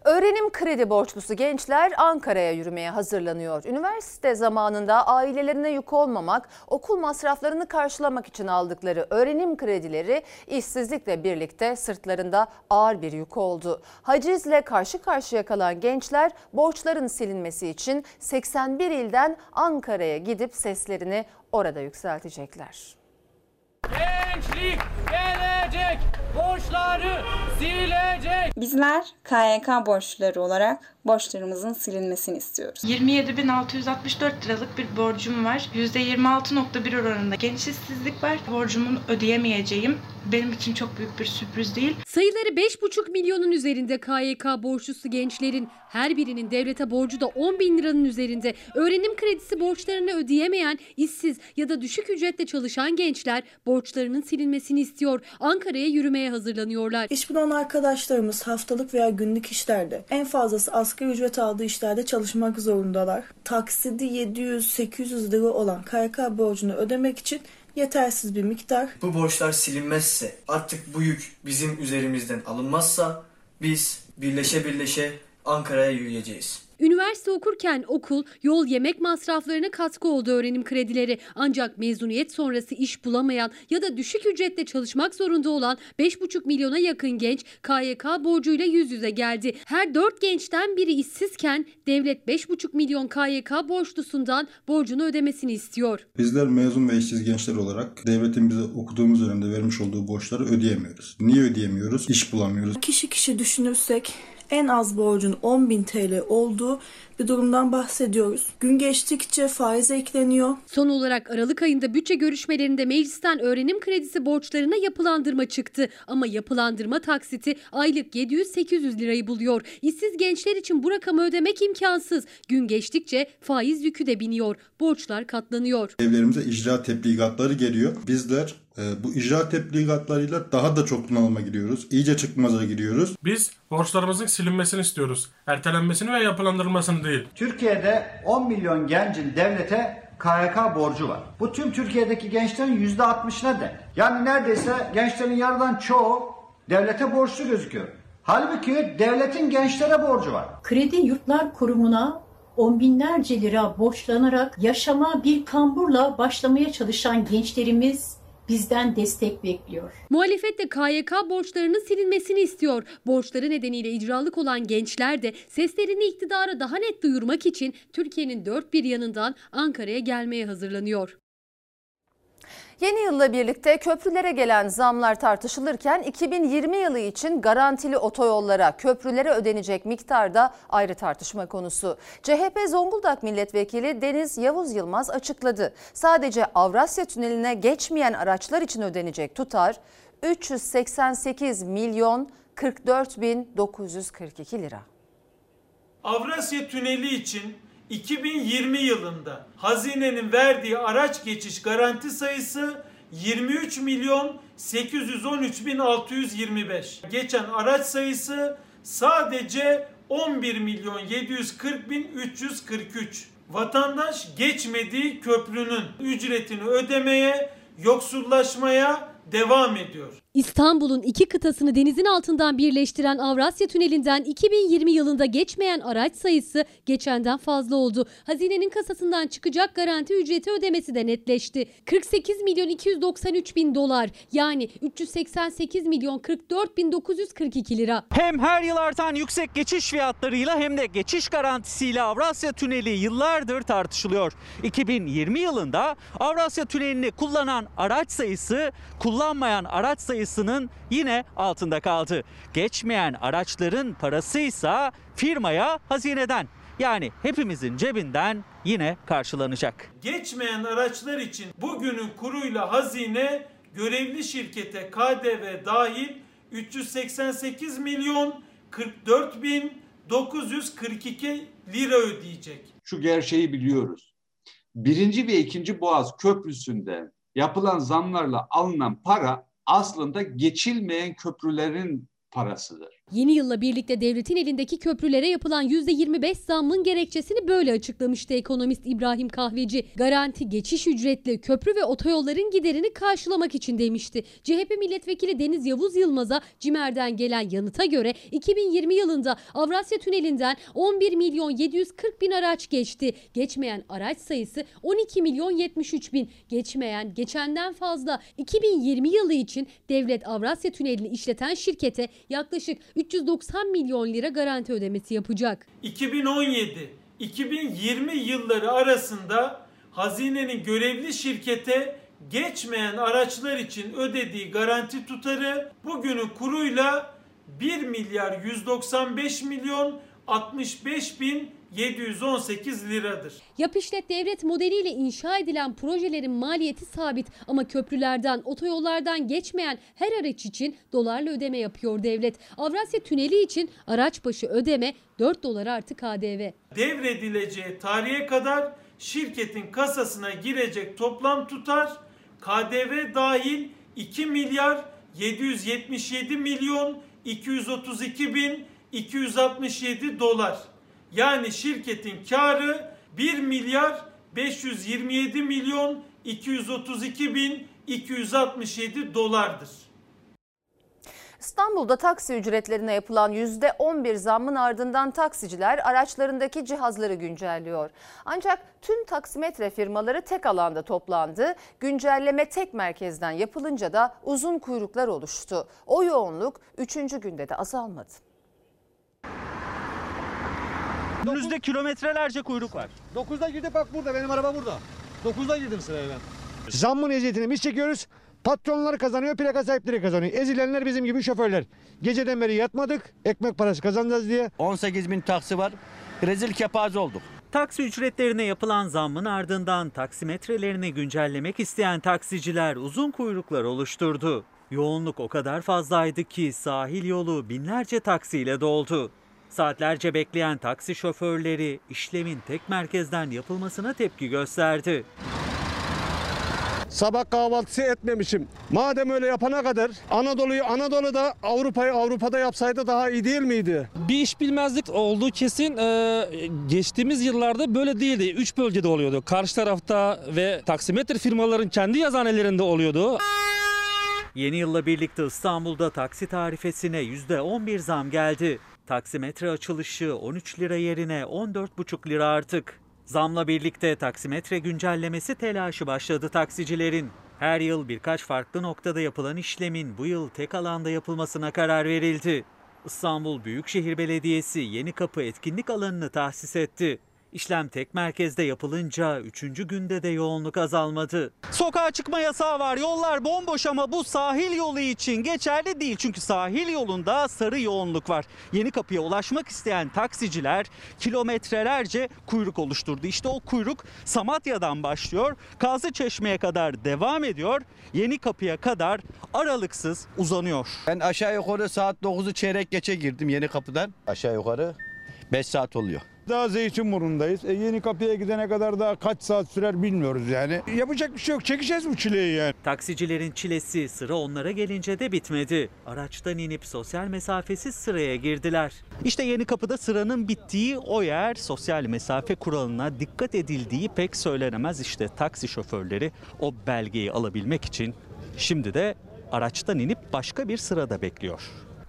Öğrenim kredi borçlusu gençler Ankara'ya yürümeye hazırlanıyor. Üniversite zamanında ailelerine yük olmamak, okul masraflarını karşılamak için aldıkları öğrenim kredileri işsizlikle birlikte sırtlarında ağır bir yük oldu. Hacizle karşı karşıya kalan gençler borçların silinmesi için 81 ilden Ankara'ya gidip seslerini orada yükseltecekler. Gençlik gelecek, borçları silecek. Bizler KYK borçluları olarak borçlarımızın silinmesini istiyoruz. 27.664 liralık bir borcum var. %26.1 oranında genç işsizlik var. Borcumun ödeyemeyeceğim benim için çok büyük bir sürpriz değil. Sayıları 5,5 milyonun üzerinde KYK borçlusu gençlerin her birinin devlete borcu da 10 bin liranın üzerinde. Öğrenim kredisi borçlarını ödeyemeyen, işsiz ya da düşük ücretle çalışan gençler borçlarının silinmesini istiyor. Ankara'ya yürümeye hazırlanıyorlar. İş bulan arkadaşlarımız haftalık veya günlük işlerde en fazlası asgari ücret aldığı işlerde çalışmak zorundalar. Taksidi 700-800 lira olan KYK borcunu ödemek için yetersiz bir miktar. Bu borçlar silinmezse, artık bu yük bizim üzerimizden alınmazsa biz birleşe birleşe Ankara'ya yürüyeceğiz. Üniversite okurken okul, yol, yemek masraflarına katkı oldu öğrenim kredileri. Ancak mezuniyet sonrası iş bulamayan ya da düşük ücretle çalışmak zorunda olan 5,5 milyona yakın genç KYK borcuyla yüz yüze geldi. Her 4 gençten biri işsizken devlet 5,5 milyon KYK borçlusundan borcunu ödemesini istiyor. Bizler mezun ve işsiz gençler olarak devletin bize okuduğumuz dönemde vermiş olduğu borçları ödeyemiyoruz. Niye ödeyemiyoruz? İş bulamıyoruz. Kişi kişi düşünürsek en az borcun 10.000 TL olduğu bir durumdan bahsediyoruz. Gün geçtikçe faiz ekleniyor. Son olarak Aralık ayında bütçe görüşmelerinde meclisten öğrenim kredisi borçlarına yapılandırma çıktı. Ama yapılandırma taksiti aylık 700-800 lirayı buluyor. İşsiz gençler için bu rakamı ödemek imkansız. Gün geçtikçe faiz yükü de biniyor. Borçlar katlanıyor. Evlerimize icra tebligatları geliyor. Bizler e, bu icra tebligatlarıyla daha da çok bunalıma giriyoruz. İyice çıkmaza giriyoruz. Biz borçlarımızın silinmesini istiyoruz. Ertelenmesini ve yapılandırılmasını değil. Türkiye'de 10 milyon gencin devlete KYK borcu var. Bu tüm Türkiye'deki gençlerin %60'ına de. Yani neredeyse gençlerin yarıdan çoğu devlete borçlu gözüküyor. Halbuki devletin gençlere borcu var. Kredi Yurtlar Kurumu'na on binlerce lira borçlanarak yaşama bir kamburla başlamaya çalışan gençlerimiz bizden destek bekliyor. Muhalefet de KYK borçlarının silinmesini istiyor. Borçları nedeniyle icralık olan gençler de seslerini iktidara daha net duyurmak için Türkiye'nin dört bir yanından Ankara'ya gelmeye hazırlanıyor. Yeni yılla birlikte köprülere gelen zamlar tartışılırken 2020 yılı için garantili otoyollara, köprülere ödenecek miktarda ayrı tartışma konusu. CHP Zonguldak Milletvekili Deniz Yavuz Yılmaz açıkladı. Sadece Avrasya Tüneli'ne geçmeyen araçlar için ödenecek tutar 388 milyon 44 bin 942 lira. Avrasya Tüneli için 2020 yılında hazinenin verdiği araç geçiş garanti sayısı 23 milyon 813 bin 625. Geçen araç sayısı sadece 11 milyon 740 bin 343. Vatandaş geçmediği köprünün ücretini ödemeye, yoksullaşmaya devam ediyor. İstanbul'un iki kıtasını denizin altından birleştiren Avrasya Tüneli'nden 2020 yılında geçmeyen araç sayısı geçenden fazla oldu. Hazinenin kasasından çıkacak garanti ücreti ödemesi de netleşti. 48 milyon 293 bin dolar yani 388 milyon 44 bin 942 lira. Hem her yıl artan yüksek geçiş fiyatlarıyla hem de geçiş garantisiyle Avrasya Tüneli yıllardır tartışılıyor. 2020 yılında Avrasya Tüneli'ni kullanan araç sayısı kullanmayan araç sayısı sayısının yine altında kaldı. Geçmeyen araçların parasıysa firmaya hazineden yani hepimizin cebinden yine karşılanacak. Geçmeyen araçlar için bugünün kuruyla hazine görevli şirkete KDV dahil 388 milyon 44 bin 942 lira ödeyecek. Şu gerçeği biliyoruz. Birinci ve ikinci Boğaz Köprüsü'nde yapılan zamlarla alınan para aslında geçilmeyen köprülerin parasıdır. Yeni yılla birlikte devletin elindeki köprülere yapılan %25 zammın gerekçesini böyle açıklamıştı ekonomist İbrahim Kahveci. Garanti geçiş ücretli köprü ve otoyolların giderini karşılamak için demişti. CHP milletvekili Deniz Yavuz Yılmaz'a CİMER'den gelen yanıta göre 2020 yılında Avrasya Tüneli'nden 11 milyon 740 bin araç geçti. Geçmeyen araç sayısı 12 milyon 73 bin. Geçmeyen geçenden fazla. 2020 yılı için devlet Avrasya Tüneli'ni işleten şirkete yaklaşık 390 milyon lira garanti ödemesi yapacak. 2017-2020 yılları arasında hazinenin görevli şirkete geçmeyen araçlar için ödediği garanti tutarı bugünün kuruyla 1 milyar 195 milyon 65 bin 718 liradır. Yap işlet devlet modeliyle inşa edilen projelerin maliyeti sabit ama köprülerden, otoyollardan geçmeyen her araç için dolarla ödeme yapıyor devlet. Avrasya Tüneli için araç başı ödeme 4 dolar artı KDV. Devredileceği tarihe kadar şirketin kasasına girecek toplam tutar KDV dahil 2 milyar 777 milyon 232 bin 267 dolar. Yani şirketin karı 1 milyar 527 milyon 232 bin 267 dolardır. İstanbul'da taksi ücretlerine yapılan %11 zammın ardından taksiciler araçlarındaki cihazları güncelliyor. Ancak tüm taksimetre firmaları tek alanda toplandı. Güncelleme tek merkezden yapılınca da uzun kuyruklar oluştu. O yoğunluk 3. günde de azalmadı. Önünüzde kilometrelerce kuyruk var. 9'da girdi bak burada benim araba burada. 9'da girdim sıraya ben. Zammın eziyetini biz çekiyoruz. Patronlar kazanıyor, plaka sahipleri kazanıyor. Ezilenler bizim gibi şoförler. Geceden beri yatmadık, ekmek parası kazanacağız diye. 18 bin taksi var. Rezil kepaze olduk. Taksi ücretlerine yapılan zammın ardından taksimetrelerini güncellemek isteyen taksiciler uzun kuyruklar oluşturdu. Yoğunluk o kadar fazlaydı ki sahil yolu binlerce taksiyle doldu. Saatlerce bekleyen taksi şoförleri işlemin tek merkezden yapılmasına tepki gösterdi. Sabah kahvaltısı etmemişim. Madem öyle yapana kadar Anadolu'yu Anadolu'da Avrupa'yı Avrupa'da yapsaydı daha iyi değil miydi? Bir iş bilmezlik olduğu kesin. Ee, geçtiğimiz yıllarda böyle değildi. Üç bölgede oluyordu. Karşı tarafta ve taksimetre firmaların kendi yazanelerinde oluyordu. Yeni yılla birlikte İstanbul'da taksi tarifesine %11 zam geldi. Taksimetre açılışı 13 lira yerine 14,5 lira artık. Zamla birlikte taksimetre güncellemesi telaşı başladı taksicilerin. Her yıl birkaç farklı noktada yapılan işlemin bu yıl tek alanda yapılmasına karar verildi. İstanbul Büyükşehir Belediyesi Yeni Kapı etkinlik alanını tahsis etti. İşlem tek merkezde yapılınca 3. günde de yoğunluk azalmadı. Sokağa çıkma yasağı var. Yollar bomboş ama bu sahil yolu için geçerli değil. Çünkü sahil yolunda sarı yoğunluk var. Yeni kapıya ulaşmak isteyen taksiciler kilometrelerce kuyruk oluşturdu. İşte o kuyruk Samatya'dan başlıyor. Kazı Çeşme'ye kadar devam ediyor. Yeni kapıya kadar aralıksız uzanıyor. Ben aşağı yukarı saat 9'u çeyrek geçe girdim yeni kapıdan. Aşağı yukarı 5 saat oluyor. Daha Zeytinburnu'ndayız. E, yeni kapıya gidene kadar daha kaç saat sürer bilmiyoruz yani. Yapacak bir şey yok. Çekeceğiz bu çileyi yani. Taksicilerin çilesi sıra onlara gelince de bitmedi. Araçtan inip sosyal mesafesiz sıraya girdiler. İşte yeni kapıda sıranın bittiği o yer sosyal mesafe kuralına dikkat edildiği pek söylenemez. İşte taksi şoförleri o belgeyi alabilmek için şimdi de araçtan inip başka bir sırada bekliyor.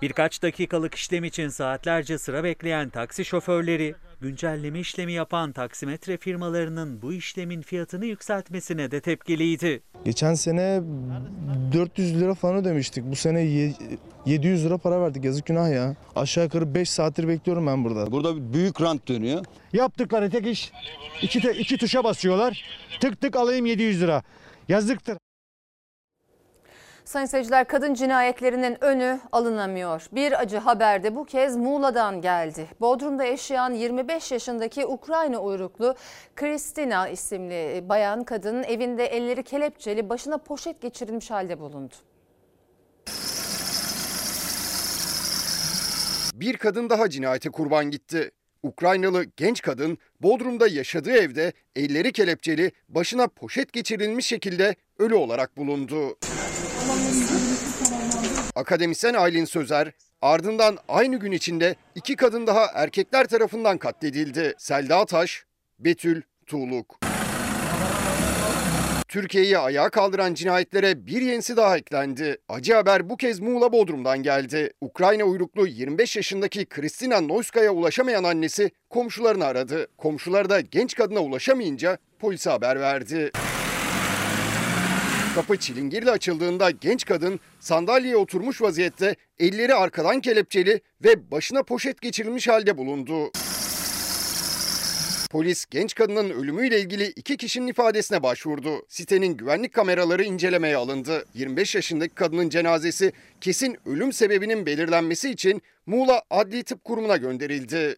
Birkaç dakikalık işlem için saatlerce sıra bekleyen taksi şoförleri, güncelleme işlemi yapan taksimetre firmalarının bu işlemin fiyatını yükseltmesine de tepkiliydi. Geçen sene 400 lira falan ödemiştik. Bu sene ye- 700 lira para verdik. Yazık günah ya. Aşağı yukarı 5 saattir bekliyorum ben burada. Burada büyük rant dönüyor. Yaptıkları tek iş iki, te, iki tuşa basıyorlar. Tık tık alayım 700 lira. Yazıktır. Sayın seyirciler kadın cinayetlerinin önü alınamıyor. Bir acı haber de bu kez Muğla'dan geldi. Bodrum'da yaşayan 25 yaşındaki Ukrayna uyruklu Kristina isimli bayan kadının evinde elleri kelepçeli başına poşet geçirilmiş halde bulundu. Bir kadın daha cinayete kurban gitti. Ukraynalı genç kadın Bodrum'da yaşadığı evde elleri kelepçeli, başına poşet geçirilmiş şekilde ölü olarak bulundu. Akademisyen Aylin Sözer, ardından aynı gün içinde iki kadın daha erkekler tarafından katledildi. Selda Taş, Betül Tuğluk. Türkiye'yi ayağa kaldıran cinayetlere bir yenisi daha eklendi. Acı haber bu kez Muğla Bodrum'dan geldi. Ukrayna uyruklu 25 yaşındaki Kristina Noiska'ya ulaşamayan annesi komşularını aradı. Komşular da genç kadına ulaşamayınca polise haber verdi. Kapı çilingirle açıldığında genç kadın sandalyeye oturmuş vaziyette elleri arkadan kelepçeli ve başına poşet geçirilmiş halde bulundu. Polis genç kadının ölümüyle ilgili iki kişinin ifadesine başvurdu. Sitenin güvenlik kameraları incelemeye alındı. 25 yaşındaki kadının cenazesi kesin ölüm sebebinin belirlenmesi için Muğla Adli Tıp Kurumu'na gönderildi.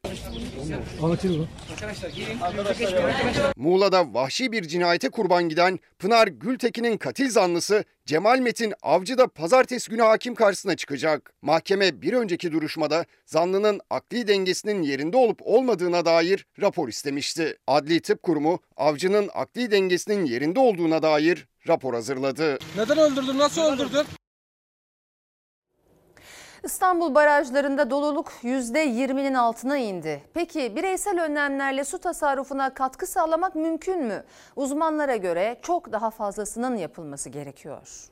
Muğla'da vahşi bir cinayete kurban giden Pınar Gültekin'in katil zanlısı Cemal Metin Avcı da pazartesi günü hakim karşısına çıkacak. Mahkeme bir önceki duruşmada zanlının akli dengesinin yerinde olup olmadığına dair rapor istemişti. Adli Tıp Kurumu Avcı'nın akli dengesinin yerinde olduğuna dair rapor hazırladı. Neden öldürdün? Nasıl öldürdün? İstanbul barajlarında doluluk %20'nin altına indi. Peki bireysel önlemlerle su tasarrufuna katkı sağlamak mümkün mü? Uzmanlara göre çok daha fazlasının yapılması gerekiyor.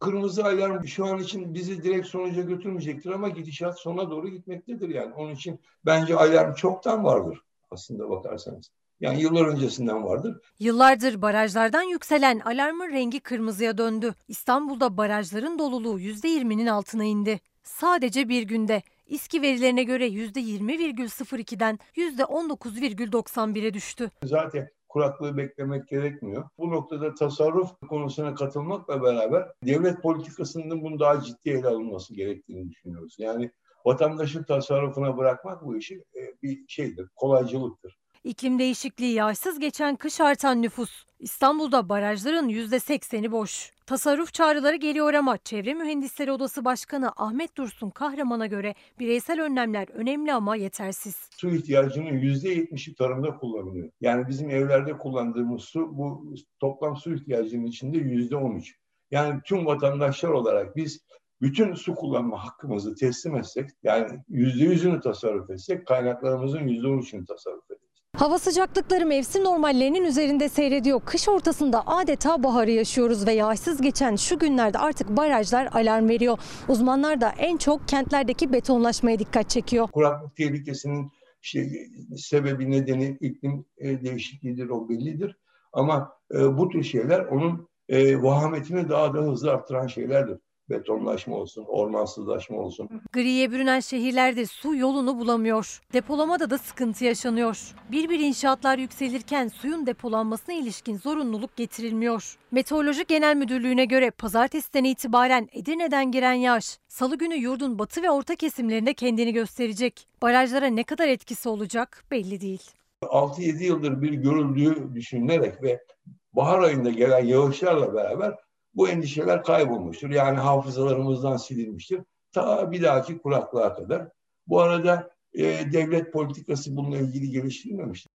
Kırmızı alarm şu an için bizi direkt sonuca götürmeyecektir ama gidişat sona doğru gitmektedir yani. Onun için bence alarm çoktan vardır aslında bakarsanız. Yani yıllar öncesinden vardır. Yıllardır barajlardan yükselen alarmın rengi kırmızıya döndü. İstanbul'da barajların doluluğu %20'nin altına indi. Sadece bir günde İSKİ verilerine göre %20,02'den %19,91'e düştü. Zaten kuraklığı beklemek gerekmiyor. Bu noktada tasarruf konusuna katılmakla beraber devlet politikasının bunu daha ciddi ele alınması gerektiğini düşünüyoruz. Yani vatandaşın tasarrufuna bırakmak bu işi e, bir şeydir, kolaycılıktır. İklim değişikliği, yağsız geçen kış artan nüfus. İstanbul'da barajların %80'i boş. Tasarruf çağrıları geliyor ama Çevre Mühendisleri Odası Başkanı Ahmet Dursun Kahraman'a göre bireysel önlemler önemli ama yetersiz. Su ihtiyacının %70'i tarımda kullanılıyor. Yani bizim evlerde kullandığımız su bu toplam su ihtiyacının içinde %13. Yani tüm vatandaşlar olarak biz bütün su kullanma hakkımızı teslim etsek, yani %100'ünü tasarruf etsek kaynaklarımızın %13'ünü tasarruf ederiz. Hava sıcaklıkları mevsim normallerinin üzerinde seyrediyor. Kış ortasında adeta baharı yaşıyoruz ve yağsız geçen şu günlerde artık barajlar alarm veriyor. Uzmanlar da en çok kentlerdeki betonlaşmaya dikkat çekiyor. Kuraklık tehlikesinin işte sebebi nedeni iklim e, değişikliğidir o bellidir. Ama e, bu tür şeyler onun e, vahametini daha da hızlı arttıran şeylerdir betonlaşma olsun, ormansızlaşma olsun. Griye bürünen şehirlerde su yolunu bulamıyor. Depolamada da sıkıntı yaşanıyor. Bir bir inşaatlar yükselirken suyun depolanmasına ilişkin zorunluluk getirilmiyor. Meteoroloji Genel Müdürlüğü'ne göre pazartesiden itibaren Edirne'den giren yağış salı günü yurdun batı ve orta kesimlerinde kendini gösterecek. Barajlara ne kadar etkisi olacak belli değil. 6-7 yıldır bir görüldüğü düşünülerek ve bahar ayında gelen yağışlarla beraber bu endişeler kaybolmuştur. Yani hafızalarımızdan silinmiştir. Ta bir dahaki kuraklığa kadar. Bu arada e, devlet politikası bununla ilgili geliştirilmemiştir.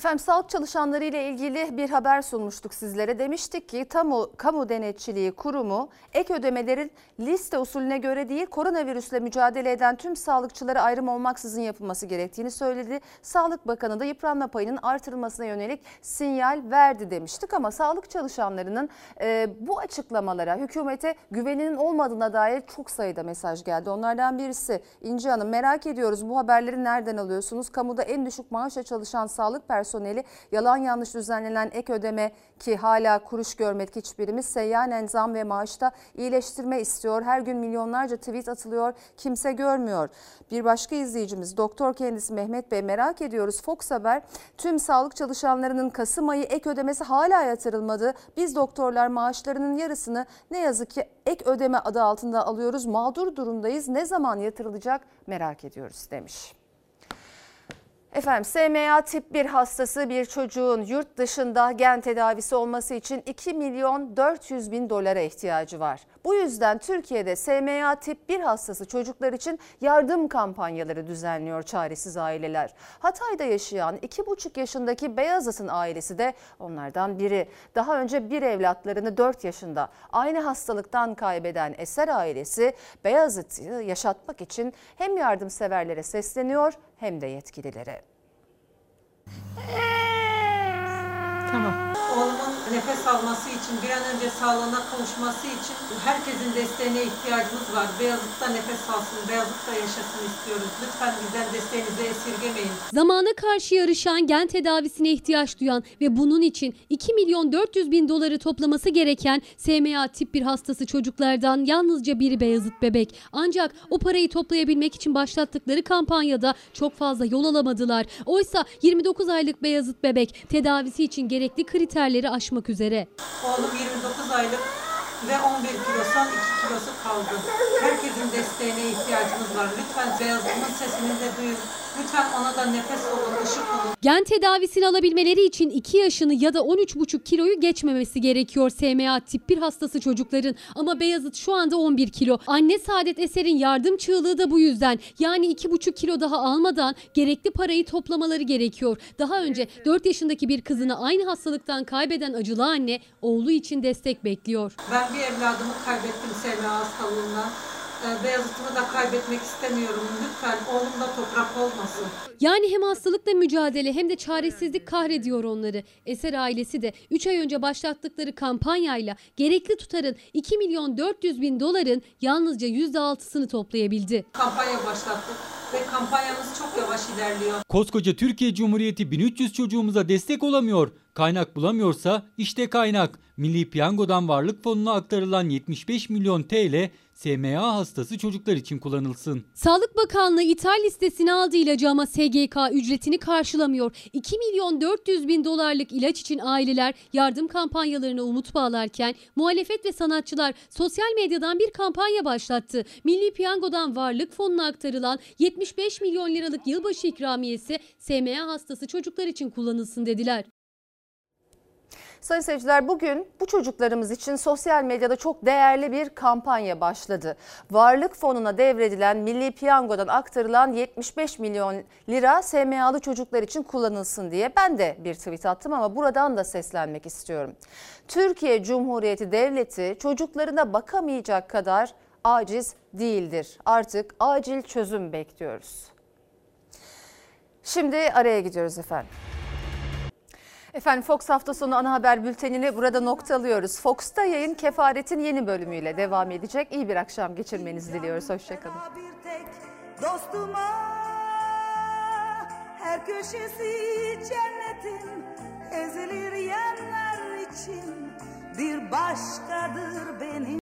Efendim sağlık çalışanları ile ilgili bir haber sunmuştuk sizlere. Demiştik ki Kamu, Kamu Denetçiliği Kurumu ek ödemelerin liste usulüne göre değil koronavirüsle mücadele eden tüm sağlıkçılara ayrım olmaksızın yapılması gerektiğini söyledi. Sağlık Bakanı da yıpranma payının artırılmasına yönelik sinyal verdi demiştik ama sağlık çalışanlarının e, bu açıklamalara hükümete güveninin olmadığına dair çok sayıda mesaj geldi. Onlardan birisi İnci Hanım merak ediyoruz bu haberleri nereden alıyorsunuz? Kamuda en düşük maaşla çalışan sağlık personeli personeli yalan yanlış düzenlenen ek ödeme ki hala kuruş görmedik hiçbirimiz seyyanen zam ve maaşta iyileştirme istiyor. Her gün milyonlarca tweet atılıyor kimse görmüyor. Bir başka izleyicimiz doktor kendisi Mehmet Bey merak ediyoruz. Fox Haber tüm sağlık çalışanlarının Kasım ayı ek ödemesi hala yatırılmadı. Biz doktorlar maaşlarının yarısını ne yazık ki ek ödeme adı altında alıyoruz. Mağdur durumdayız. Ne zaman yatırılacak merak ediyoruz demiş. Efendim SMA tip 1 hastası bir çocuğun yurt dışında gen tedavisi olması için 2 milyon 400 bin dolara ihtiyacı var. Bu yüzden Türkiye'de SMA tip 1 hastası çocuklar için yardım kampanyaları düzenliyor çaresiz aileler. Hatay'da yaşayan 2,5 yaşındaki Beyazıt'ın ailesi de onlardan biri. Daha önce bir evlatlarını 4 yaşında aynı hastalıktan kaybeden Eser ailesi Beyazıt'ı yaşatmak için hem yardımseverlere sesleniyor hem de yetkililere. Tamam. Oğlumun nefes alması için, bir an önce sağlığına kavuşması için herkesin desteğine ihtiyacımız var. Beyazıt'ta nefes alsın, Beyazıt'ta yaşasın istiyoruz. Lütfen bizden desteğinizi esirgemeyin. Zamana karşı yarışan gen tedavisine ihtiyaç duyan ve bunun için 2 milyon 400 bin doları toplaması gereken SMA tip 1 hastası çocuklardan yalnızca biri Beyazıt bebek. Ancak o parayı toplayabilmek için başlattıkları kampanyada çok fazla yol alamadılar. Oysa 29 aylık Beyazıt bebek tedavisi için gerekli kriterleri aşmak üzere. Oğlum 29 aylık ve 11 kilo son 2 kilosu kaldı. Herkesin desteğine ihtiyacımız var. Lütfen Beyazıt'ın sesini de duyun. Lütfen ona da nefes olun, ışık olun. Gen tedavisini alabilmeleri için 2 yaşını ya da 13,5 kiloyu geçmemesi gerekiyor SMA tip 1 hastası çocukların. Ama Beyazıt şu anda 11 kilo. Anne Saadet Eser'in yardım çığlığı da bu yüzden. Yani 2,5 kilo daha almadan gerekli parayı toplamaları gerekiyor. Daha önce 4 yaşındaki bir kızını aynı hastalıktan kaybeden acılı anne oğlu için destek bekliyor. Ben bir evladımı kaybettim SMA hastalığından. E, Beyazıt'ımı da kaybetmek istemiyorum. Lütfen oğlum da toprak olmasın. Yani hem hastalıkla mücadele hem de çaresizlik kahrediyor onları. Eser ailesi de 3 ay önce başlattıkları kampanyayla gerekli tutarın 2 milyon 400 bin doların yalnızca %6'sını toplayabildi. Kampanya başlattık ve kampanyamız çok yavaş ilerliyor. Koskoca Türkiye Cumhuriyeti 1300 çocuğumuza destek olamıyor. Kaynak bulamıyorsa işte kaynak. Milli Piyango'dan Varlık Fonu'na aktarılan 75 milyon TL SMA hastası çocuklar için kullanılsın. Sağlık Bakanlığı ithal listesine aldığı ilacı ama SGK ücretini karşılamıyor. 2 milyon 400 bin dolarlık ilaç için aileler yardım kampanyalarına umut bağlarken muhalefet ve sanatçılar sosyal medyadan bir kampanya başlattı. Milli Piyango'dan Varlık Fonu'na aktarılan 75 milyon liralık yılbaşı ikramiyesi SMA hastası çocuklar için kullanılsın dediler. Sayın seyirciler bugün bu çocuklarımız için sosyal medyada çok değerli bir kampanya başladı. Varlık fonuna devredilen Milli Piyango'dan aktarılan 75 milyon lira SMA'lı çocuklar için kullanılsın diye ben de bir tweet attım ama buradan da seslenmek istiyorum. Türkiye Cumhuriyeti Devleti çocuklarına bakamayacak kadar aciz değildir. Artık acil çözüm bekliyoruz. Şimdi araya gidiyoruz efendim. Efendim Fox hafta sonu ana haber bültenini burada noktalıyoruz. Fox'ta yayın kefaretin yeni bölümüyle devam edecek. İyi bir akşam geçirmenizi diliyoruz. Hoşçakalın. Dostuma her köşesi cennetin ezilir yerler için bir başkadır benim.